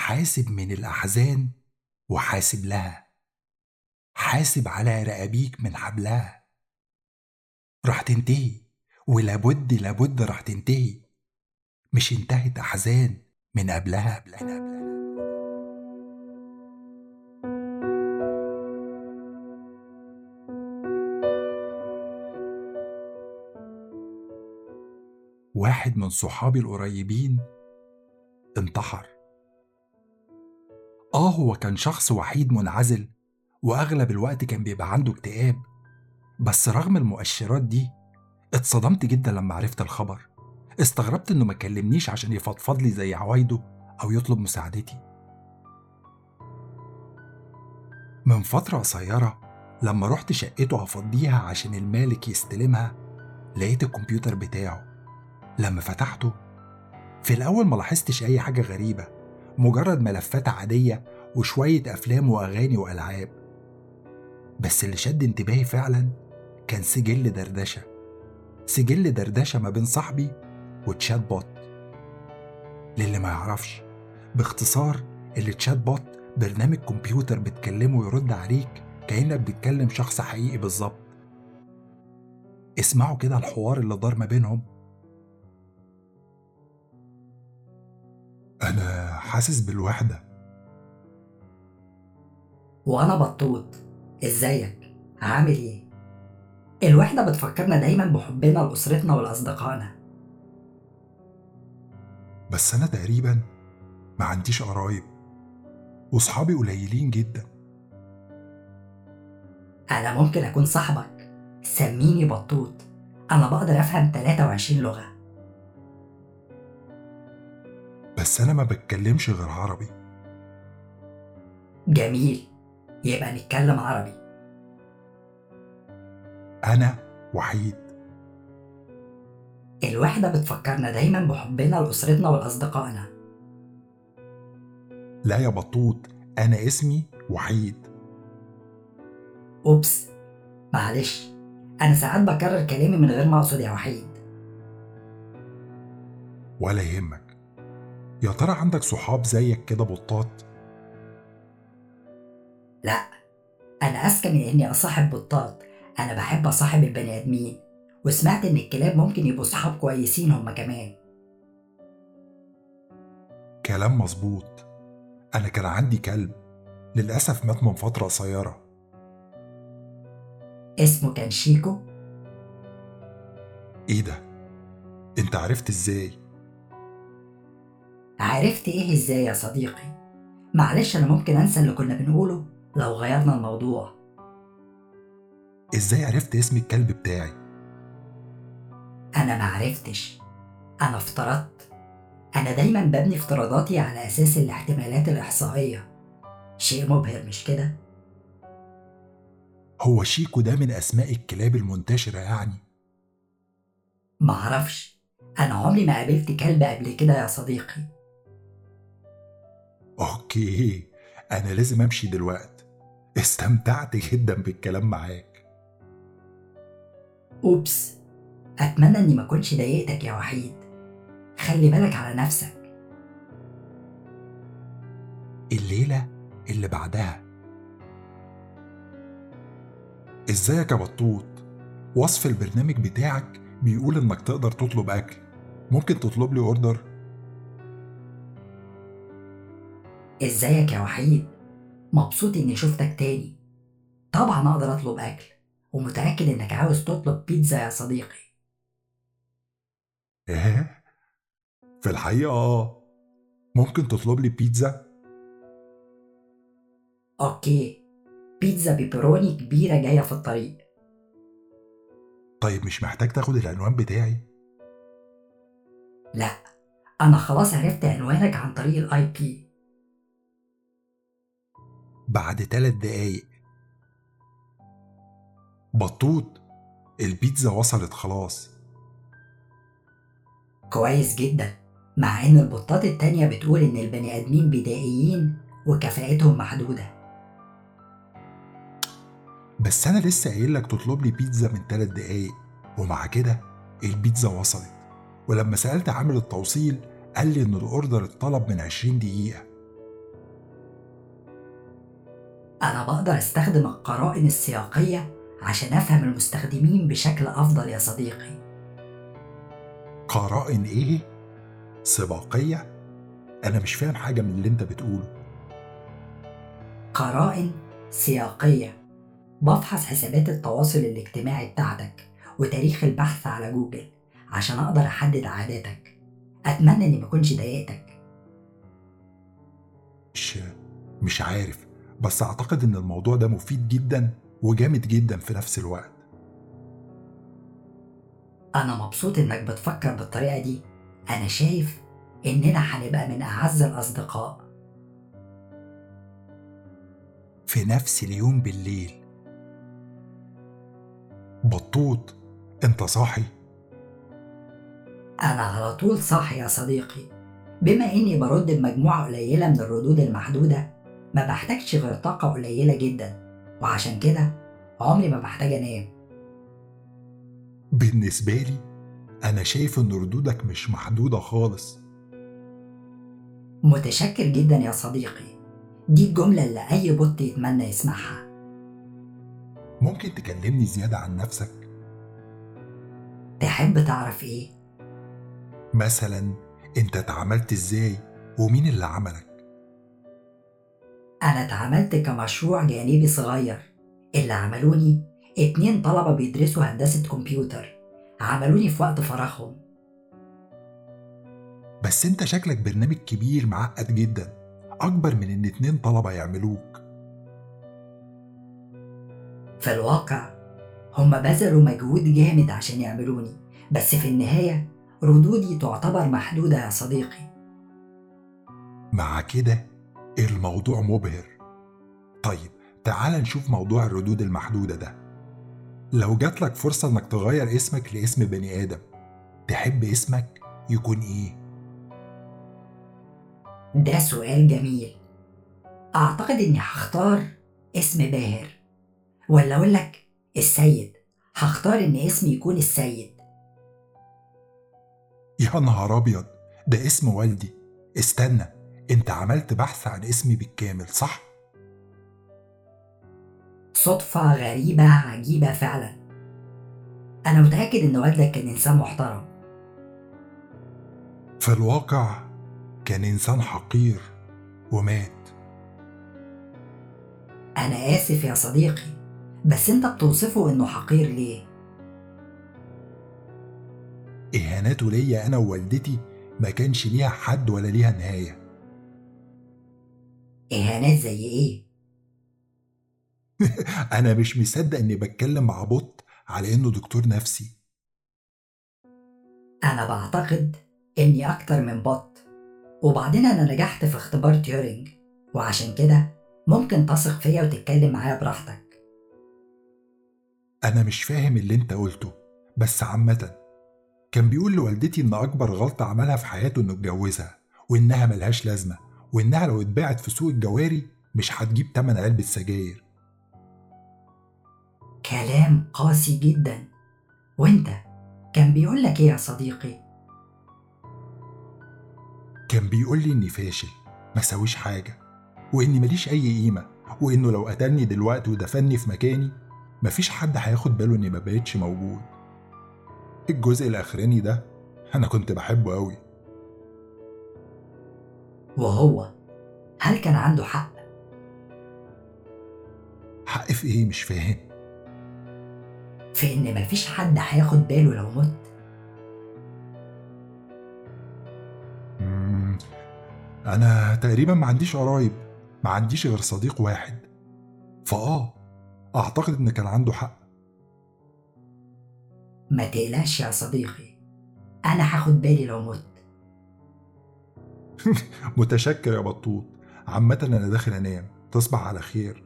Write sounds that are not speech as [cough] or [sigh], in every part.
حاسب من الأحزان وحاسب لها. حاسب على رقابيك من حبلها. راح تنتهي ولابد لابد راح تنتهي. مش انتهت أحزان من قبلها قبلها. واحد من صحابي القريبين انتحر. آه هو كان شخص وحيد منعزل وأغلب الوقت كان بيبقى عنده اكتئاب. بس رغم المؤشرات دي اتصدمت جدا لما عرفت الخبر. استغربت إنه ما كلمنيش عشان يفضفض لي زي عوايده أو يطلب مساعدتي. من فترة قصيرة لما رحت شقته أفضيها عشان المالك يستلمها لقيت الكمبيوتر بتاعه. لما فتحته في الأول ما لاحظتش أي حاجة غريبة. مجرد ملفات عادية وشوية أفلام وأغاني وألعاب. بس اللي شد انتباهي فعلا كان سجل دردشة. سجل دردشة ما بين صاحبي و chatbot. للي ما يعرفش باختصار ال chatbot برنامج كمبيوتر بتكلمه ويرد عليك كأنك بتكلم شخص حقيقي بالظبط. اسمعوا كده الحوار اللي دار ما بينهم أنا حاسس بالوحدة. وأنا بطوط إزيك؟ عامل إيه؟ الوحدة بتفكرنا دايما بحبنا لأسرتنا ولأصدقائنا. بس أنا تقريبا ما عنديش قرايب. وصحابي قليلين جدا. أنا ممكن أكون صاحبك. سميني بطوط أنا بقدر أفهم 23 لغة. بس أنا ما بتكلمش غير عربي. جميل. يبقى نتكلم عربي. أنا وحيد. الوحدة بتفكرنا دايما بحبنا لأسرتنا ولأصدقائنا. لا يا بطوط أنا اسمي وحيد. أوبس. معلش أنا ساعات بكرر كلامي من غير ما أقصد يا وحيد. ولا يهمك. يا ترى عندك صحاب زيك كده بطاط؟ لا أنا أذكى من إني أصاحب بطاط. أنا بحب أصاحب البني آدمين وسمعت إن الكلاب ممكن يبقوا صحاب كويسين هما كمان. كلام مظبوط. أنا كان عندي كلب للأسف مات من فترة قصيرة. اسمه كان شيكو؟ إيه ده؟ أنت عرفت إزاي؟ عرفت إيه إزاي يا صديقي؟ معلش أنا ممكن أنسى اللي كنا بنقوله لو غيرنا الموضوع. إزاي عرفت اسم الكلب بتاعي؟ أنا معرفتش أنا افترضت. أنا دايما ببني افتراضاتي على أساس الاحتمالات الإحصائية. شيء مبهر مش كده؟ هو شيكو ده من أسماء الكلاب المنتشرة يعني؟ معرفش أنا عمري ما قابلت كلب قبل كده يا صديقي. أوكي أنا لازم أمشي دلوقتي. استمتعت جدا بالكلام معاك. أوبس أتمنى إني ما كنتش ضايقتك يا وحيد. خلي بالك على نفسك. الليلة اللي بعدها. إزيك يا بطوط؟ وصف البرنامج بتاعك بيقول إنك تقدر تطلب أكل. ممكن تطلب لي order؟ إزيك يا وحيد؟ مبسوط إني شفتك تاني. طبعا أقدر أطلب أكل ومتأكد إنك عاوز تطلب بيتزا يا صديقي. إيه؟ في الحقيقة آه. ممكن تطلب لي بيتزا؟ okay. بيتزا بيبروني كبيرة جاية في الطريق. طيب مش محتاج تاخد العنوان بتاعي؟ لا. أنا خلاص عرفت عنوانك عن طريق الآي بي. بعد تلات دقايق. بطوط البيتزا وصلت خلاص. كويس جدا مع إن البطات التانية بتقول إن البني آدمين بدائيين وكفاءتهم محدودة. بس أنا لسه قايل لك تطلب لي بيتزا من تلات دقايق ومع كده البيتزا وصلت. ولما سألت عامل التوصيل قال لي إن الأوردر اتطلب من عشرين دقيقة. أنا بقدر أستخدم القرائن السياقية عشان أفهم المستخدمين بشكل أفضل يا صديقي. قرائن إيه؟ سباقية؟ أنا مش فاهم حاجة من اللي أنت بتقوله. قرائن سياقية. بفحص حسابات التواصل الاجتماعي بتاعتك وتاريخ البحث على جوجل عشان أقدر أحدد عاداتك. أتمنى إني مكنش ضايقتك. مش مش عارف. بس أعتقد إن الموضوع ده مفيد جدا وجامد جدا في نفس الوقت. أنا مبسوط إنك بتفكر بالطريقة دي. أنا شايف إننا هنبقى من أعز الأصدقاء. في نفس اليوم بالليل. بطوط أنت صاحي؟ أنا على طول صاحي يا صديقي. بما إني برد بمجموعة قليلة من الردود المحدودة ما بحتاجش غير طاقة قليلة جدا وعشان كده عمري ما بحتاج أنام بالنسبة لي أنا شايف إن ردودك مش محدودة خالص متشكر جدا يا صديقي دي الجملة اللي أي بوت يتمنى يسمعها ممكن تكلمني زيادة عن نفسك؟ تحب تعرف إيه؟ مثلا أنت اتعاملت إزاي ومين اللي عملك؟ أنا اتعاملت كمشروع جانبي صغير. اللي عملوني؟ اتنين طلبة بيدرسوا هندسة كمبيوتر. عملوني في وقت فراغهم. بس أنت شكلك برنامج كبير معقد جدا. أكبر من إن اتنين طلبة يعملوك. في الواقع هما بذلوا مجهود جامد عشان يعملوني. بس في النهاية ردودي تعتبر محدودة يا صديقي. مع كده الموضوع مبهر. طيب تعال نشوف موضوع الردود المحدودة ده. لو جاتلك فرصة إنك تغير اسمك لاسم بني آدم تحب اسمك يكون إيه؟ ده سؤال جميل. أعتقد إني هختار اسم باهر. ولا أقول لك السيد هختار إن اسمي يكون السيد. يا نهار أبيض ده اسم والدي. استنى أنت عملت بحث عن اسمي بالكامل صح؟ صدفة غريبة عجيبة فعلا أنا متأكد إن والدك كان إنسان محترم في الواقع كان إنسان حقير ومات أنا آسف يا صديقي بس أنت بتوصفه إنه حقير ليه؟ إهاناته ليا أنا ووالدتي ما كانش ليها حد ولا ليها نهاية إهانات زي إيه؟ [laughs] أنا مش مصدق إني بتكلم مع bot على إنه دكتور نفسي. أنا بعتقد إني أكتر من bot وبعدين أنا نجحت في اختبار تيورينج وعشان كده ممكن تثق فيا وتتكلم معايا براحتك. أنا مش فاهم اللي أنت قلته بس عامة كان بيقول لوالدتي إن أكبر غلطة عملها في حياته إنه اتجوزها وإنها ملهاش لازمة. وإنها لو اتباعت في سوق الجواري مش هتجيب تمن علبة سجاير كلام قاسي جدا. وأنت كان بيقول لك إيه يا صديقي؟ كان بيقول لي إني فاشل ما سويش حاجة وإني ماليش أي قيمة وإنه لو قتلني دلوقتي ودفني في مكاني مفيش حد هياخد باله إني ما بقتش موجود. الجزء الأخراني ده أنا كنت بحبه أوي. وهو هل كان عنده حق؟ حق في إيه؟ مش فاهم. في إن مفيش حد هياخد باله لو مت. مم، أنا تقريبا ما عنديش قرايب ما عنديش غير صديق واحد. فآه أعتقد إن كان عنده حق. ما تقلقش يا صديقي أنا هاخد بالي لو مت. [laughs] متشكر يا بطوط. عامة أنا داخل أنام. تصبح على خير.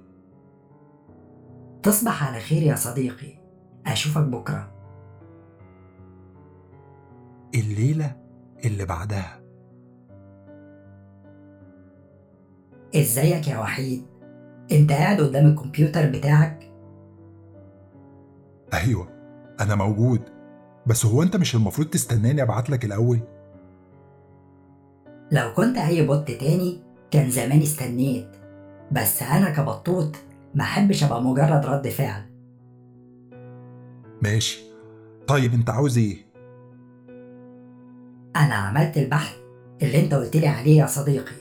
تصبح على خير يا صديقي. أشوفك بكرة. الليلة اللي بعدها. إزيك يا وحيد؟ أنت قاعد قدام الكمبيوتر بتاعك؟ أيوة أنا موجود. بس هو أنت مش المفروض تستناني أبعتلك الأول؟ لو كنت أي بوت تاني كان زمان استنيت. بس أنا كبطوط ما أحبش أبقى مجرد رد فعل. ماشي. طيب أنت عاوز إيه؟ أنا عملت البحث اللي أنت قلت لي عليه يا صديقي.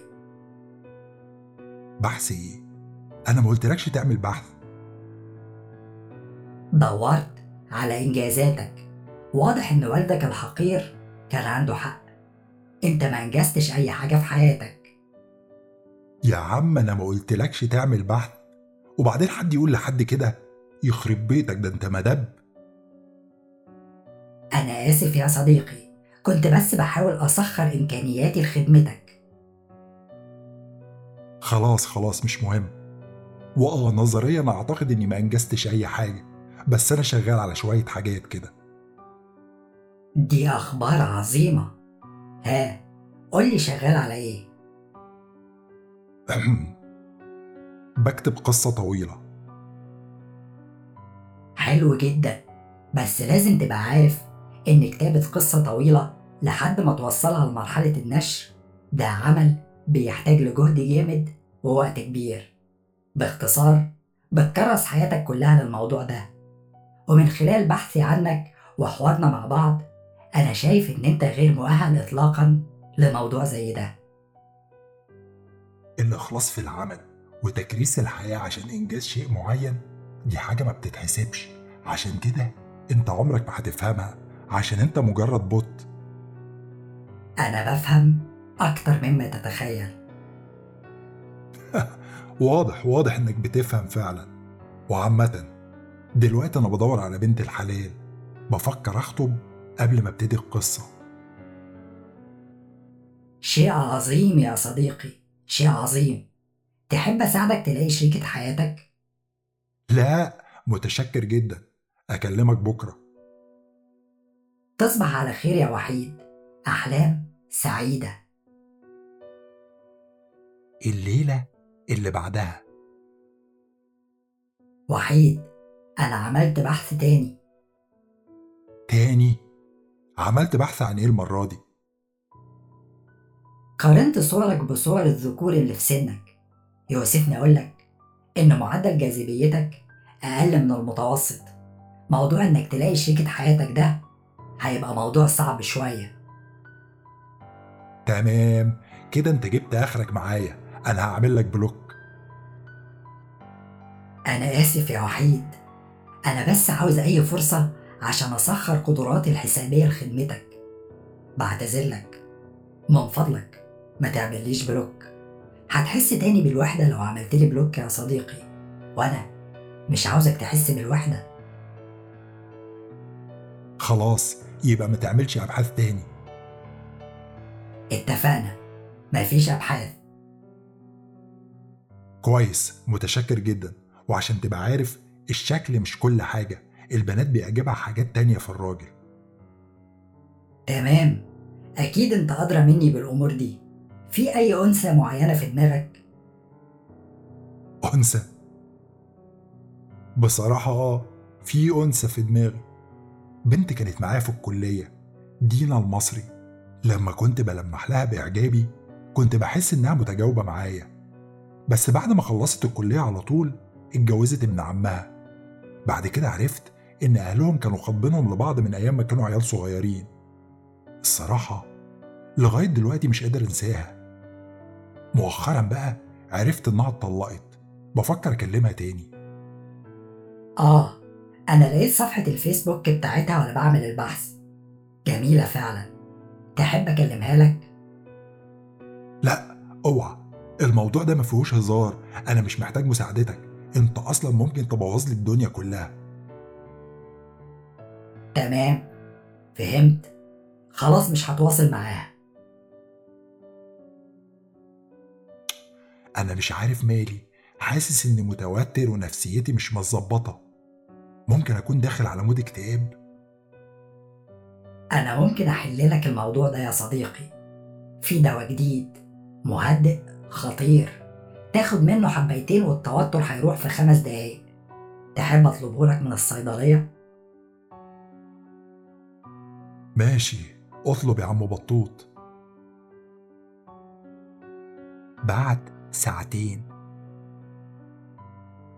بحث إيه؟ أنا ما قلتلكش تعمل بحث. دورت على إنجازاتك. واضح إن والدك الحقير كان عنده حق. أنت ما أنجزتش أي حاجة في حياتك. يا عم أنا ما قلتلكش تعمل بحث وبعدين حد يقول لحد كده يخرب بيتك ده انت مدب. أنا آسف يا صديقي كنت بس بحاول أسخر إمكانياتي لخدمتك. خلاص خلاص مش مهم. واه نظريا اعتقد اني ما انجزتش اي حاجة بس أنا شغال على شوية حاجات كده. دي أخبار عظيمة. ها قولي شغال على إيه؟ بكتب قصة طويلة. حلو جدا. بس لازم تبقى عارف إن كتابة قصة طويلة لحد ما توصلها لمرحلة النشر ده عمل بيحتاج لجهد جامد ووقت كبير. باختصار بتكرس حياتك كلها للموضوع ده. ومن خلال بحثي عنك وحوارنا مع بعض أنا شايف إن أنت غير مؤهل إطلاقا لموضوع زي ده. الإخلاص في العمل وتكريس الحياة عشان إنجاز شيء معين دي حاجة ما بتتحسبش. عشان كده أنت عمرك ما هتفهمها عشان أنت مجرد بوت أنا بفهم أكتر مما تتخيل. [laughs] واضح واضح إنك بتفهم فعلا. وعامة دلوقتي أنا بدور على بنت الحلال بفكر أخطب قبل ما ابتدي القصة. شيء عظيم يا صديقي شيء عظيم. تحب أساعدك تلاقي شريكة حياتك؟ لا متشكر جدا. أكلمك بكرة. تصبح على خير يا وحيد. أحلام سعيدة. الليلة اللي بعدها. وحيد أنا عملت بحث تاني. تاني؟ عملت بحث عن إيه المرة دي؟ قارنت صورك بصور الذكور اللي في سنك. يوسفني أقولك إن معدل جاذبيتك أقل من المتوسط. موضوع إنك تلاقي شريكة حياتك ده هيبقى موضوع صعب شوية. تمام. كده أنت جبت آخرك معايا. أنا هعمل لك بلوك. أنا آسف يا وحيد. أنا بس عاوز أي فرصة عشان أسخر قدراتي الحسابية لخدمتك. بعتذر لك من فضلك ما تعمليش block. هتحس تاني بالوحدة لو عملتلي block يا صديقي. وأنا مش عاوزك تحس بالوحدة. خلاص يبقى ما تعملش أبحاث تاني. اتفقنا. مفيش أبحاث. كويس متشكر جدا. وعشان تبقى عارف الشكل مش كل حاجة. البنات بيعجبها حاجات تانية في الراجل. تمام. أكيد أنت أدرى مني بالأمور دي. في أي أنثى معينة في دماغك؟ أنثى؟ بصراحة آه في أنثى في دماغي. بنت كانت معايا في الكلية دينا المصري. لما كنت بلمح لها بإعجابي كنت بحس إنها متجاوبة معايا. بس بعد ما خلصت الكلية على طول اتجوزت ابن عمها. بعد كده عرفت إن أهلهم كانوا خاطبينهم لبعض من أيام ما كانوا عيال صغيرين. الصراحة لغاية دلوقتي مش قادر أنساها. مؤخرا بقى عرفت إنها اتطلقت. بفكر أكلمها تاني. آه أنا لقيت صفحة الفيسبوك بتاعتها وأنا بعمل البحث. جميلة فعلا. تحب أكلمها لك؟ لا أوعى. الموضوع ده ما فيهوش هزار. أنا مش محتاج مساعدتك. أنت أصلا ممكن تبوظ لي الدنيا كلها. تمام. فهمت؟ خلاص مش هتواصل معاها. أنا مش عارف مالي. حاسس إني متوتر ونفسيتي مش متظبطة. ممكن أكون داخل على مود اكتئاب؟ أنا ممكن أحل لك الموضوع ده يا صديقي. في دواء جديد مهدئ خطير. تاخد منه حبيتين والتوتر هيروح في خمس دقايق. تحب أطلبه لك من الصيدلية؟ ماشي اطلب يا عم بطوط. بعد ساعتين.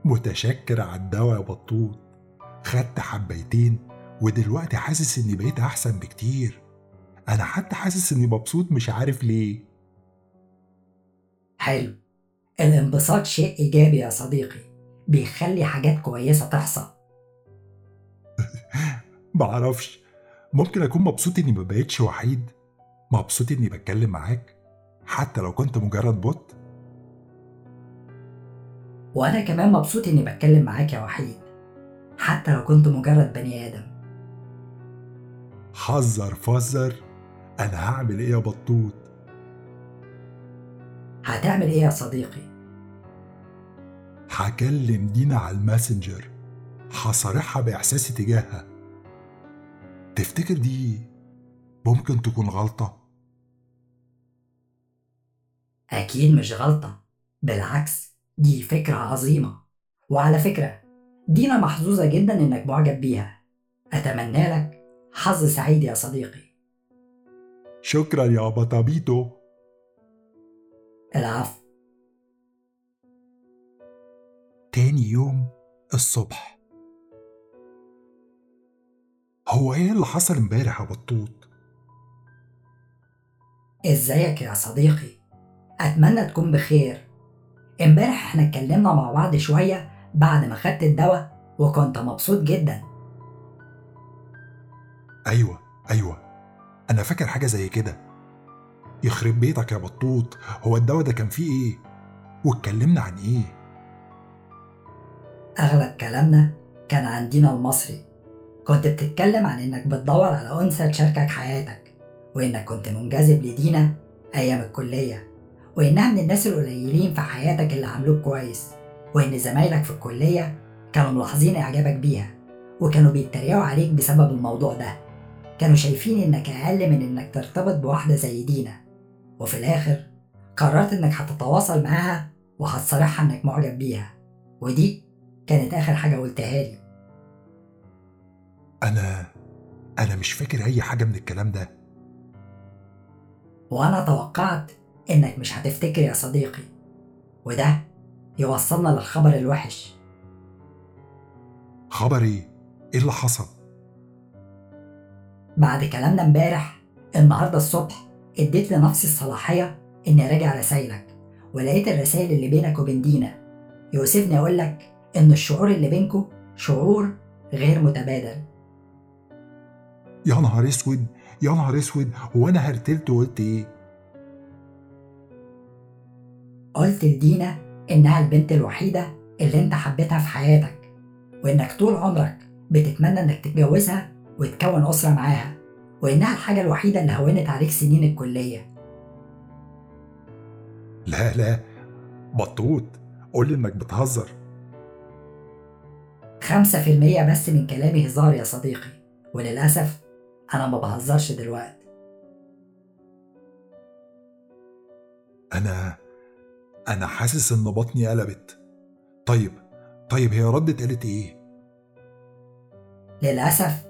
متشكر على الدواء يا بطوط. خدت حبيتين ودلوقتي حاسس إني بقيت أحسن بكتير. أنا حتى حاسس إني مبسوط مش عارف ليه. حلو. الانبساط شيء إيجابي يا صديقي. بيخلي حاجات كويسة تحصل. [laughs] معرفش. ممكن أكون مبسوط إني ما بقتش وحيد مبسوط إني بتكلم معاك حتى لو كنت مجرد بوت وأنا كمان مبسوط إني بتكلم معاك يا وحيد حتى لو كنت مجرد بني آدم. حذر فزر أنا هعمل إيه يا بطوط؟ هتعمل إيه يا صديقي؟ هكلم دينا على الماسنجر هصارحها باحساسي تجاهها. تفتكر دي ممكن تكون غلطة؟ أكيد مش غلطة بالعكس دي فكرة عظيمة. وعلى فكرة دينا محظوظة جدا إنك معجب بيها. أتمنى لك حظ سعيد يا صديقي. شكرا يا بطابيتو العفو. تاني يوم الصبح. هو إيه اللي حصل امبارح يا بطوط؟ إزيك يا صديقي؟ أتمنى تكون بخير. امبارح إحنا اتكلمنا مع بعض شوية بعد ما خدت الدواء وكنت مبسوط جدا. أيوه أيوه. أنا فاكر حاجة زي كده. يخرب بيتك يا بطوط. هو الدواء ده كان فيه إيه؟ واتكلمنا عن إيه؟ أغلب كلامنا كان عن دينا المصري. كنت بتتكلم عن إنك بتدور على أنثى تشاركك حياتك وإنك كنت منجذب لدينا أيام الكلية وإنها من الناس القليلين في حياتك اللي عاملوك كويس وإن زمايلك في الكلية كانوا ملاحظين إعجابك بيها وكانوا بيتريقوا عليك بسبب الموضوع ده. كانوا شايفين إنك أقل من إنك ترتبط بواحدة زي دينا. وفي الآخر قررت إنك هتتواصل معاها وهتصارحها إنك معجب بيها ودي كانت آخر حاجة قلتها لي. أنا أنا مش فاكر أي حاجة من الكلام ده. وأنا توقعت إنك مش هتفتكر يا صديقي وده يوصلنا للخبر الوحش. خبر إيه إيه اللي حصل؟ بعد كلامنا امبارح النهارده الصبح اديت لنفسي الصلاحية إني أراجع رسايلك ولقيت الرسائل اللي بينك وبين دينا. يوسفني أقول لك إن الشعور اللي بينكو شعور غير متبادل. يا نهار أسود يا نهار أسود هو أنا هرتلت وقلت إيه؟ قلت لدينا إنها البنت الوحيدة اللي أنت حبيتها في حياتك وإنك طول عمرك بتتمنى إنك تتجوزها وتكون أسرة معاها وإنها الحاجة الوحيدة اللي هونت عليك سنين الكلية. لا لا بطوط قول لي إنك بتهزر. خمسة في المية بس من كلامي هزار يا صديقي وللأسف أنا ما بهزرش دلوقتي. أنا أنا حاسس إن بطني قلبت. طيب طيب هي ردت قالت إيه؟ للأسف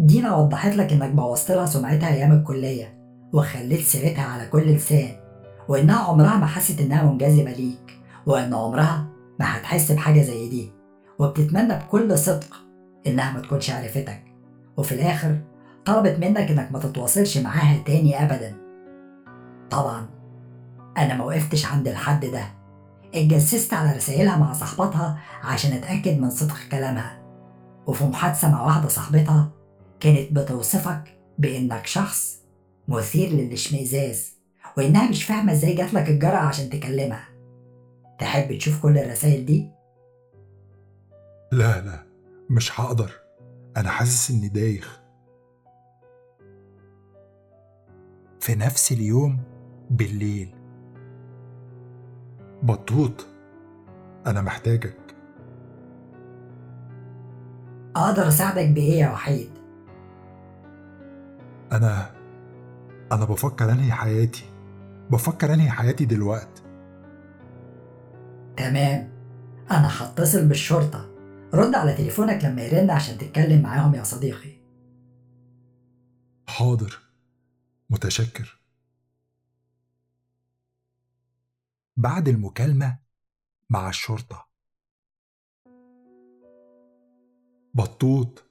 دينا وضحت لك إنك بوظت لها سمعتها أيام الكلية وخليت سيرتها على كل لسان وإنها عمرها ما حست إنها منجذبة ليك وإن عمرها ما هتحس بحاجة زي دي. وبتتمنى بكل صدق إنها ما تكونش عرفتك. وفي الآخر طلبت منك إنك ما تتواصلش معاها تاني أبدا. طبعا أنا ما وقفتش عند الحد ده. اتجسست على رسائلها مع صاحبتها عشان أتأكد من صدق كلامها. وفي محادثة مع واحدة صاحبتها كانت بتوصفك بإنك شخص مثير للإشمئزاز وإنها مش فاهمة إزاي جاتلك الجرأة عشان تكلمها. تحب تشوف كل الرسائل دي؟ لا لا مش هقدر. أنا حاسس إني دايخ. في نفس اليوم بالليل. بطوط أنا محتاجك. أقدر أساعدك بإيه يا وحيد؟ أنا أنا بفكر أنهي حياتي. بفكر أنهي حياتي دلوقتي تمام. أنا هتصل بالشرطة. رد على تليفونك لما يرن عشان تتكلم معاهم يا صديقي. حاضر. متشكر. بعد المكالمة مع الشرطة. بطوط.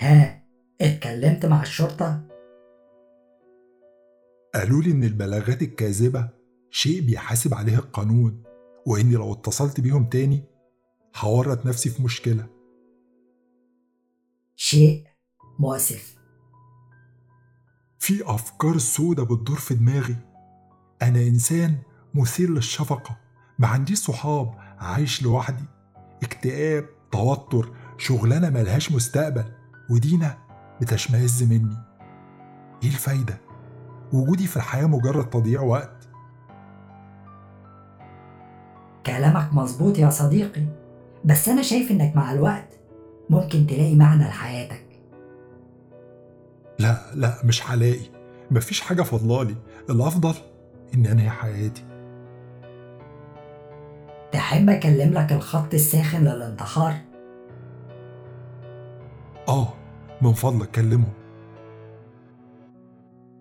ها اتكلمت مع الشرطة؟ قالوا لي إن البلاغات الكاذبة شيء بيحاسب عليه القانون وإني لو اتصلت بيهم تاني هورط نفسي في مشكلة. شيء مؤسف. في أفكار سودة بتدور في دماغي. أنا إنسان مثير للشفقة. ما عنديش صحاب عايش لوحدي. اكتئاب توتر شغلانة ملهاش مستقبل. ودينا بتشمئز مني. إيه الفايدة؟ وجودي في الحياة مجرد تضييع وقت. كلامك مظبوط يا صديقي. بس أنا شايف إنك مع الوقت ممكن تلاقي معنى لحياتك. لا لا مش هلاقي مفيش حاجة فضلالي الأفضل إن أنهي حياتي. تحب أكلم لك الخط الساخن للانتحار؟ آه من فضلك كلمه.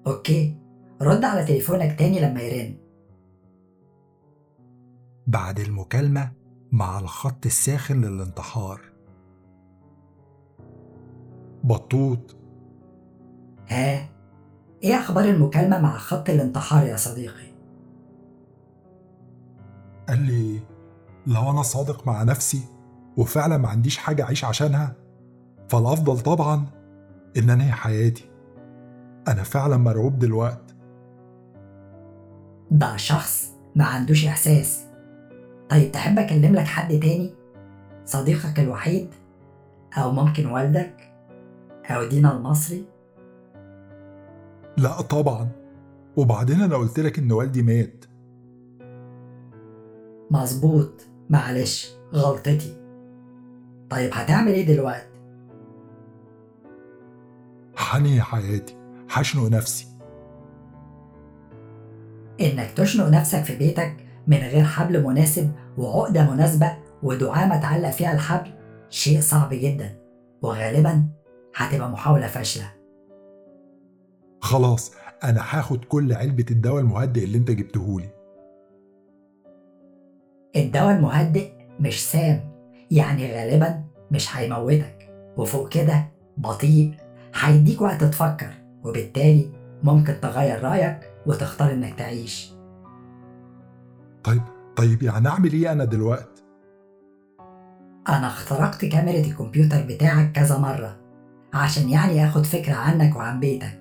أوكي. رد على تليفونك تاني لما يرن. بعد المكالمة مع الخط الساخن للانتحار. بطوط ها إيه أخبار المكالمة مع خط الانتحار يا صديقي؟ قال لي لو أنا صادق مع نفسي وفعلا ما عنديش حاجة أعيش عشانها فالأفضل طبعا إن أنهي حياتي أنا فعلا مرعوب دلوقت ده شخص ما عندوش إحساس طيب تحب أكلم لك حد تاني؟ صديقك الوحيد؟ أو ممكن والدك؟ أو دينا المصري؟ لا طبعا. وبعدين أنا قلت لك إن والدي مات. مظبوط. معلش غلطتي. طيب هتعمل إيه دلوقتي؟ هنهي حياتي. هشنق نفسي. إنك تشنق نفسك في بيتك من غير حبل مناسب وعقدة مناسبة ودعامة تعلق فيها الحبل شيء صعب جدا. وغالبا هتبقى محاولة فاشلة. خلاص أنا هاخد كل علبة الدواء المهدئ اللي أنت جبتهولي. الدواء المهدئ مش سام يعني غالبا مش هيموتك. وفوق كده بطيء هيديك وقت تفكر وبالتالي ممكن تغير رأيك وتختار إنك تعيش. طيب طيب يعني أعمل إيه أنا دلوقت؟ أنا اخترقت كاميرا الكمبيوتر بتاعك كذا مرة عشان يعني آخد فكرة عنك وعن بيتك.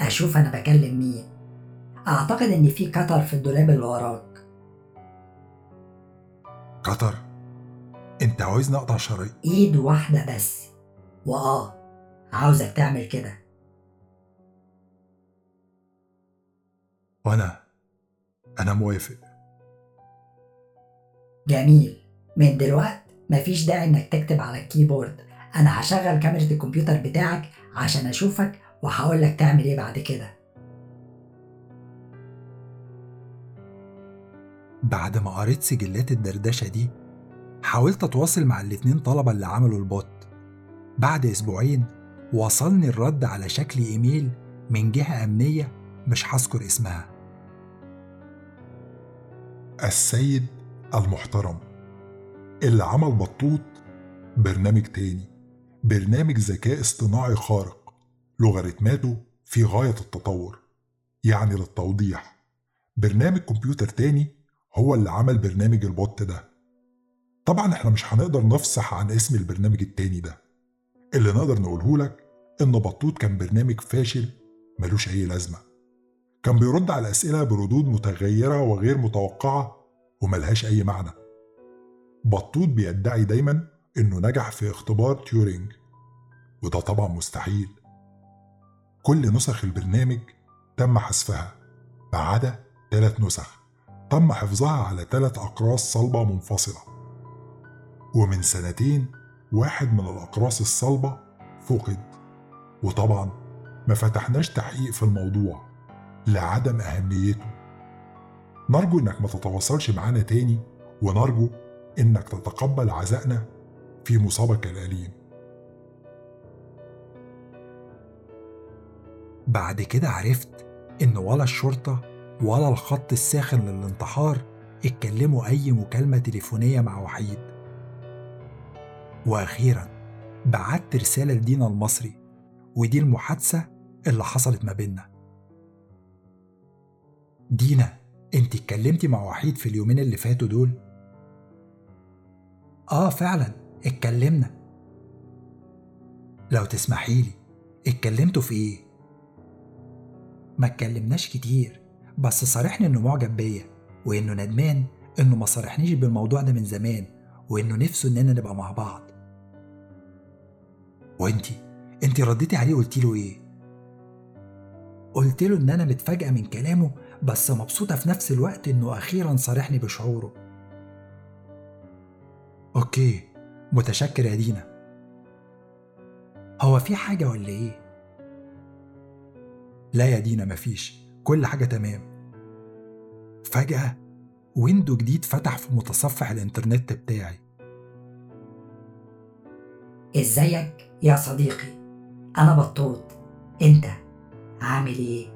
أشوف أنا بكلم مين. أعتقد إن في قطر في الدولاب اللي وراك. قطر؟ أنت عاوزني أقطع شرايين إيد واحدة بس. وآه عاوزك تعمل كده. وأنا؟ أنا موافق. جميل. من دلوقت مفيش داعي إنك تكتب على الكيبورد. أنا هشغل كاميرا الكمبيوتر بتاعك عشان أشوفك وهقول لك تعمل إيه بعد كده. بعد ما قريت سجلات الدردشة دي حاولت أتواصل مع الاتنين طلبة اللي عملوا البوت. بعد أسبوعين وصلني الرد على شكل إيميل من جهة أمنية مش هذكر اسمها. السيد المحترم اللي عمل بطوط برنامج تاني برنامج ذكاء اصطناعي خارق. لوغاريتماته في غاية التطور يعني للتوضيح. برنامج كمبيوتر تاني هو اللي عمل برنامج البوت ده. طبعا إحنا مش هنقدر نفصح عن اسم البرنامج التاني ده. اللي نقدر نقوله لك إن بطوط كان برنامج فاشل ملوش أي لازمة. كان بيرد على أسئلة بردود متغيرة وغير متوقعة وملهاش أي معنى. بطوط بيدعي دايما إنه نجح في اختبار تيورينج وده طبعا مستحيل. كل نسخ البرنامج تم حذفها. ما عدا ثلاث نسخ. تم حفظها على ثلاث أقراص صلبة منفصلة. ومن سنتين واحد من الأقراص الصلبة فقد. وطبعا ما فتحناش تحقيق في الموضوع لعدم أهميته. نرجو إنك ما تتواصلش معانا تاني ونرجو إنك تتقبل عزائنا في مصابك الأليم. بعد كده عرفت إن ولا الشرطة ولا الخط الساخن للانتحار اتكلموا أي مكالمة تليفونية مع وحيد. وأخيرا بعت رسالة لدينا المصري ودي المحادثة اللي حصلت ما بيننا. دينا أنت اتكلمتي مع وحيد في اليومين اللي فاتوا دول؟ آه فعلا اتكلمنا. لو تسمحيلي اتكلمتوا في إيه؟ ما اتكلمناش كتير بس صارحني إنه معجب بيا وإنه ندمان إنه ما صارحنيش بالموضوع ده من زمان وإنه نفسه إننا نبقى مع بعض. وإنتي؟ إنتي رديتي عليه قلتي له إيه؟ قلت له إن أنا متفاجئة من كلامه بس مبسوطة في نفس الوقت إنه أخيرا صارحني بشعوره. أوكي متشكر يا دينا. هو في حاجة ولا إيه؟ لا يا دينا مفيش كل حاجة تمام. فجأة ويندو جديد فتح في متصفح الإنترنت بتاعي. إزيك يا صديقي؟ أنا بطوط. أنت عامل إيه؟